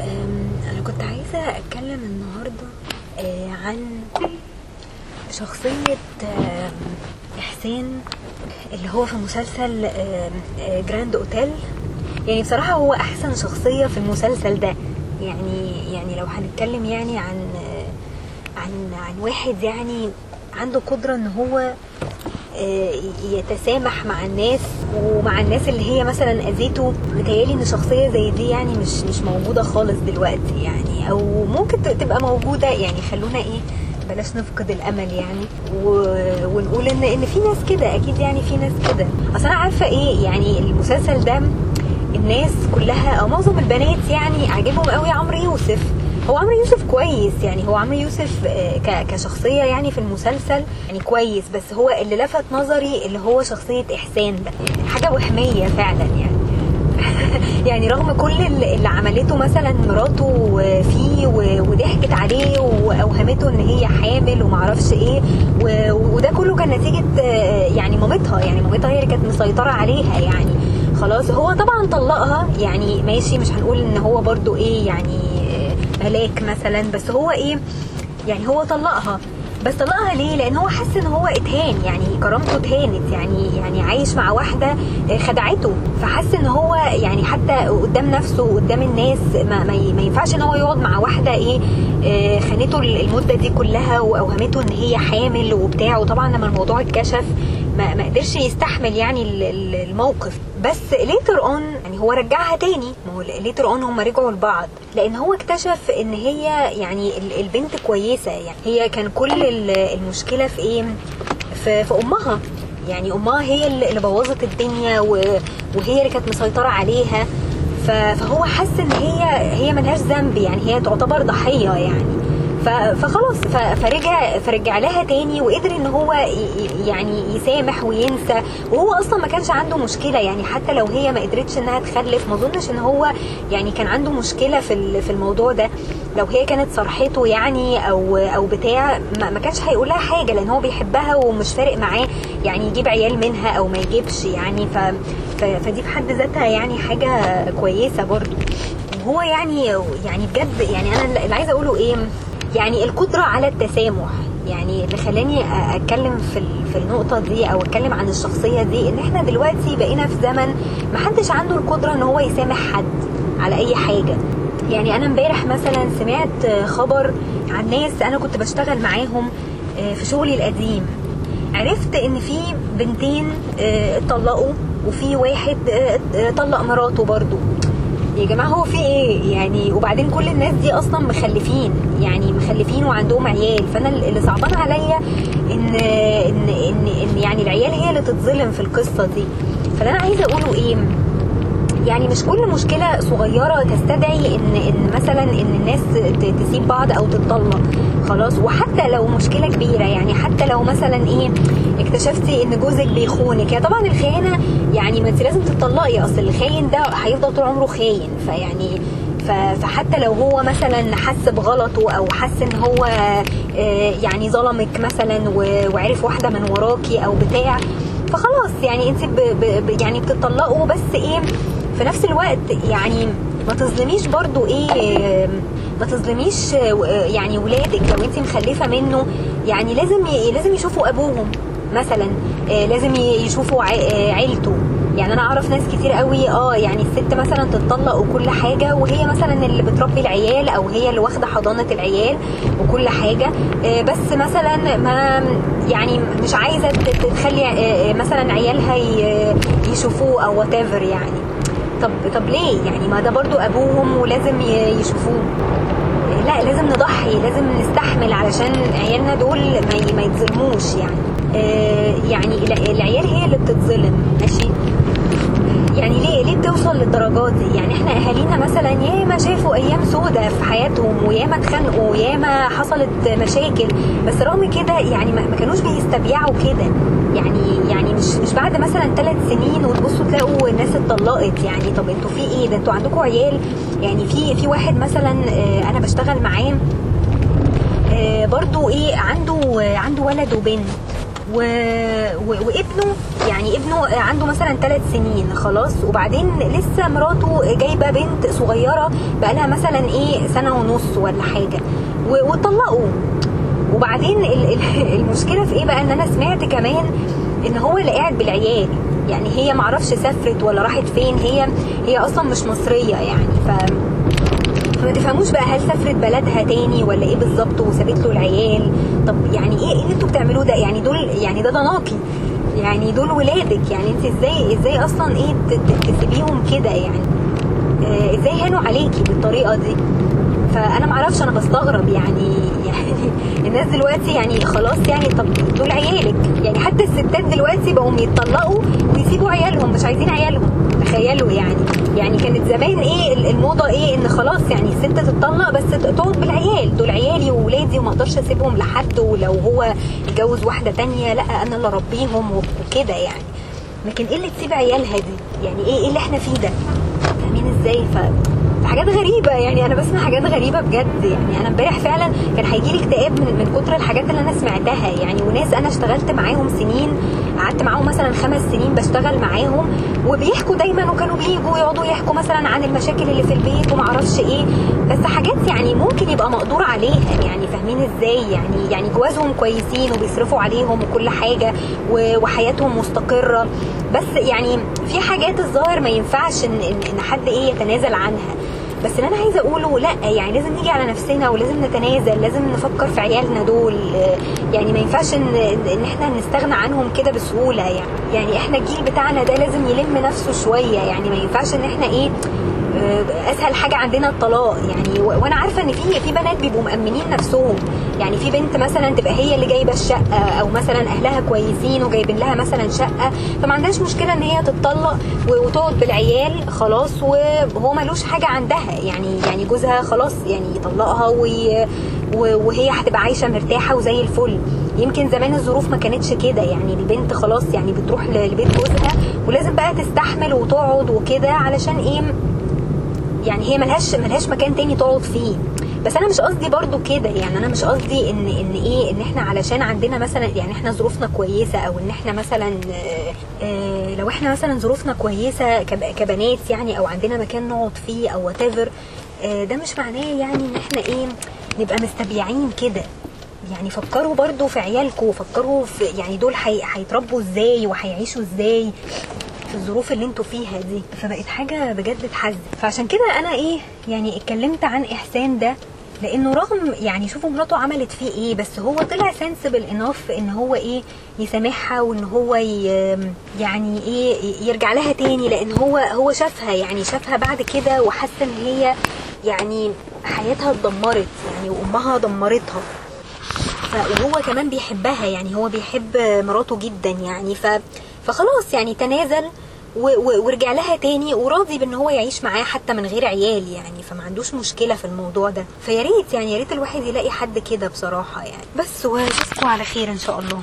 أنا كنت عايزة أتكلم النهاردة آه، عن شخصية آم، إحسان اللي هو في مسلسل آم، آه، جراند أوتيل يعني بصراحة هو أحسن شخصية في المسلسل ده. يعني يعني لو هنتكلم يعني عن آه، عن عن واحد يعني عنده قدرة إن هو آه، يتسامح مع الناس ومع الناس اللي هي مثلا أذيته. متهيألي إن شخصية زي دي يعني مش مش موجودة خالص دلوقتي يعني أو ممكن تبقى موجودة. يعني خلونا إيه بلاش نفقد الأمل يعني. و... ونقول إن إن في ناس كده أكيد يعني في ناس كده. أصل أنا عارفة إيه يعني المسلسل ده الناس كلها أو معظم البنات يعني عاجبهم قوي عمرو يوسف. هو عمرو يوسف كويس يعني هو عمرو يوسف آه، كشخصية يعني في المسلسل يعني كويس بس هو اللي لفت نظري اللي هو شخصية إحسان ده. حاجة وهمية فعلا يعني. يعني رغم كل اللي عملته مثلا مراته فيه وضحكت عليه وأوهمته إن هي حامل ومعرفش إيه وده كله كان نتيجة آه، يعني مامتها يعني مامتها هي اللي كانت مسيطرة عليها يعني. خلاص هو طبعا طلقها يعني ماشي مش هنقول إن هو برضو إيه يعني ملاك مثلا بس هو إيه؟ يعني هو طلقها. بس طلقها ليه؟ لأن هو حس إن هو اتهان يعني كرامته اتهانت يعني يعني عايش مع واحدة خدعته. فحس إن هو يعني حتى قدام نفسه وقدام الناس ما, ما, ينفعش إن هو يقعد مع واحدة إيه؟ آه، خانته المدة دي كلها وأوهمته إن هي حامل وبتاع. وطبعا لما الموضوع اتكشف ما, ما قدرش يستحمل يعني ال- ال- الموقف. بس later on يعني هو رجعها تاني. later on هم رجعوا لبعض لأن هو اكتشف ان هي يعني ال- البنت كويسة يعني هي كان كل ال- المشكلة في إيه؟ في, في امها. يعني امها هي اللي بوظت الدنيا وهي اللي كانت مسيطرة عليها. فهو حس ان هي هي ملهاش ذنب يعني هي تعتبر ضحية يعني. فخلاص فرجع فرجع لها تاني وقدر إن هو يعني يسامح وينسى. وهو أصلا ما كانش عنده مشكلة يعني حتى لو هي ما قدرتش إنها تخلف ما أظنش إن هو يعني كان عنده مشكلة في في الموضوع ده. لو هي كانت صرحته يعني أو أو بتاع ما كانش هيقول لها حاجة لأن هو بيحبها ومش فارق معاه يعني يجيب عيال منها أو ما يجيبش يعني. ف فدي في حد ذاتها يعني حاجة كويسة برضو. وهو يعني يعني بجد يعني أنا اللي عايزة أقوله إيه يعني القدرة على التسامح يعني اللي خلاني أتكلم في في النقطة دي أو أتكلم عن الشخصية دي إن إحنا دلوقتي بقينا في زمن محدش عنده القدرة إن هو يسامح حد على أي حاجة. يعني أنا إمبارح مثلا سمعت خبر عن ناس أنا كنت بشتغل معاهم آه، في شغلي القديم. عرفت إن في بنتين آه، اتطلقوا وفي واحد آه، طلق مراته برضو. يا جماعة هو في إيه؟ يعني وبعدين كل الناس دي أصلا مخلفين يعني مخلفين وعندهم عيال. فأنا اللي صعبان عليا ان ان ان, إن يعني العيال هي اللي تتظلم في القصة دي. فاللي أنا عايزة أقوله إيه؟ يعني مش كل مشكلة صغيرة تستدعي ان إن مثلا إن الناس تسيب بعض أو تتطلق. خلاص. وحتى لو مشكلة كبيرة يعني حتى لو مثلا إيه اكتشفتي إن جوزك بيخونك. يا طبعا الخيانة يعني ما أنت لازم تتطلقي. أصل الخاين ده هيفضل طول عمره خاين. فيعني فحتى لو هو مثلا حس بغلطه أو حس إن هو آه، يعني ظلمك مثلا وعرف واحدة من وراكي أو بتاع فخلاص. يعني أنت ب ب- يعني بتطلقوا بس إيه في نفس الوقت يعني ما تظلميش برضو إيه ما تظلميش يعني ولادك لو انت مخلفة منه. يعني لازم لازم يشوفوا ابوهم مثلا آه، لازم يشوفوا آه، عيلته. يعني أنا أعرف ناس كتير قوي آه يعني الست مثلا تتطلق وكل حاجة وهي مثلا اللي بتربي العيال أو هي اللي واخدة حضانة العيال وكل حاجة. آه، بس مثلا ما يعني مش عايزة تخلي مثلا عيالها يشوفوه أو وات يعني. طب طب ليه؟ يعني ما ده برضو أبوهم ولازم يشوفوه. لا لازم نضحي لازم نستحمل علشان عيالنا دول ما يتظلموش يعني. آه يعني الع- العيال هي اللي بتتظلم ماشي؟ يعني ليه ليه بتوصل للدرجات دي؟ يعني إحنا أهالينا مثلا ياما شافوا أيام سودة في حياتهم وياما اتخانقوا وياما حصلت مشاكل. بس رغم كده يعني ما كانوش بيستبيعوا كده. يعني يعني مش مش بعد مثلا ثلاث سنين وتبصوا تلاقوا الناس اتطلقت يعني. طب أنتوا في إيه؟ ده أنتوا عندكم عيال؟ يعني في في واحد مثلا آه، أنا بشتغل معاه آه، برضو إيه عنده عنده ولد وبنت و... و... وابنه يعني ابنه عنده مثلا ثلاث سنين خلاص. وبعدين لسه مراته جايبة بنت صغيرة بقالها مثلا إيه سنة ونص ولا حاجة. و... وطلقوا وبعدين ال- ال- المشكلة في إيه بقى؟ إن أنا سمعت كمان إن هو اللي قاعد بالعيال. يعني هي معرفش سافرت ولا راحت فين. هي هي أصلا مش مصرية يعني. ف فما تفهموش بقى هل سافرت بلدها تاني ولا إيه بالظبط؟ وسابت له العيال. طب يعني إيه إيه اللي أنتوا بتعملوه ده؟ يعني دول يعني ده ضناكي يعني دول ولادك. يعني أنت إزاي إزاي أصلا إيه تسيبيهم كده يعني؟ آه، إزاي هانوا عليكي بالطريقة دي؟ فأنا معرفش أنا بستغرب يعني. الناس دلوقتي يعني خلاص يعني طب دول عيالك. يعني حتى الستات دلوقتي بقوا يتطلقوا ويسيبوا عيالهم مش عايزين عيالهم. تخيلوا يعني. يعني كانت زمان إيه الموضة إيه إن خلاص يعني الست تتطلق بس تقعد بالعيال. دول عيالي وولادي وما أقدرش أسيبهم لحد ولو هو اتجوز واحدة تانية لأ أنا اللي أربيهم وكده يعني. لكن إيه اللي تسيب عيالها دي؟ يعني إيه إيه اللي إحنا فيه ده؟ فاهمين إزاي؟ ف حاجات غريبة يعني أنا بسمع حاجات غريبة بجد يعني أنا امبارح فعلا كان هيجي لي اكتئاب من, من كتر الحاجات اللي أنا سمعتها يعني وناس أنا اشتغلت معاهم سنين قعدت معاهم مثلا خمس سنين بشتغل معاهم وبيحكوا دايما وكانوا بيجوا يقعدوا يحكوا مثلا عن المشاكل اللي في البيت وما أعرفش إيه بس حاجات يعني ممكن يبقى مقدور عليها يعني فاهمين إزاي؟ يعني يعني جوازهم كويسين وبيصرفوا عليهم وكل حاجة وحياتهم مستقرة بس يعني في حاجات الظاهر ما ينفعش ان إن حد إيه يتنازل عنها. بس اللي أنا عايزة أقوله لأ يعني لازم نيجي على نفسنا ولازم نتنازل لازم نفكر في عيالنا دول. يعني ما ينفعش إن إن إحنا نستغنى عنهم كده بسهولة يعني يعني إحنا الجيل بتاعنا ده لازم يلم نفسه شوية. يعني ما ينفعش إن إحنا إيه أسهل حاجة عندنا الطلاق. يعني وأنا عارفة إن في في بنات بيبقوا مأمنين نفسهم. يعني في بنت مثلا تبقى هي اللي جايبة الشقة أو مثلا أهلها كويسين وجايبين لها مثلا شقة. فما عندهاش مشكلة إن هي تتطلق وتقعد بالعيال خلاص وهو ملوش حاجة عندها. يعني يعني جوزها خلاص يعني يطلقها وهي هتبقى عايشة مرتاحة وزي الفل. يمكن زمان الظروف ما كانتش كده. يعني البنت خلاص يعني بتروح لبيت جوزها ولازم بقى تستحمل وتقعد وكده علشان إيه؟ يعني هي ملهاش ملهاش مكان تاني تقعد فيه. بس أنا مش قصدي برضو كده يعني. أنا مش قصدي ان إن إيه إن إحنا علشان عندنا مثلا يعني إحنا ظروفنا كويسة أو إن إحنا مثلا آه، آه، لو إحنا مثلا ظروفنا كويسة كب- كبنات يعني أو عندنا مكان نقعد فيه أو وات ده مش معناه يعني إن إحنا إيه نبقى مستبيعين كده. يعني فكروا برضو في عيالكم فكروا في يعني دول هي- هيتربوا إزاي وهيعيشوا إزاي. في الظروف اللي أنتوا فيها دي فبقت حاجة بجد تحزن فعشان كده أنا إيه يعني اتكلمت عن إحسان ده لأنه رغم يعني شوفوا مراته عملت فيه إيه بس هو طلع سنسبل انف إن هو إيه يسامحها وإن هو يعني إيه يرجع لها تاني لأن هو هو شافها يعني شافها بعد كده وحس إن هي يعني حياتها اتدمرت يعني وأمها دمرتها. وهو كمان بيحبها يعني هو بيحب مراته جدا يعني ف فخلاص يعني تنازل ورجع لها تاني وراضي بان هو يعيش معاه حتى من غير عيال يعني. فما عندوش مشكلة في الموضوع ده. فيا ريت يعني يا ريت الواحد يلاقي حد كده بصراحة يعني. بس واشوفكم على خير إن شاء الله.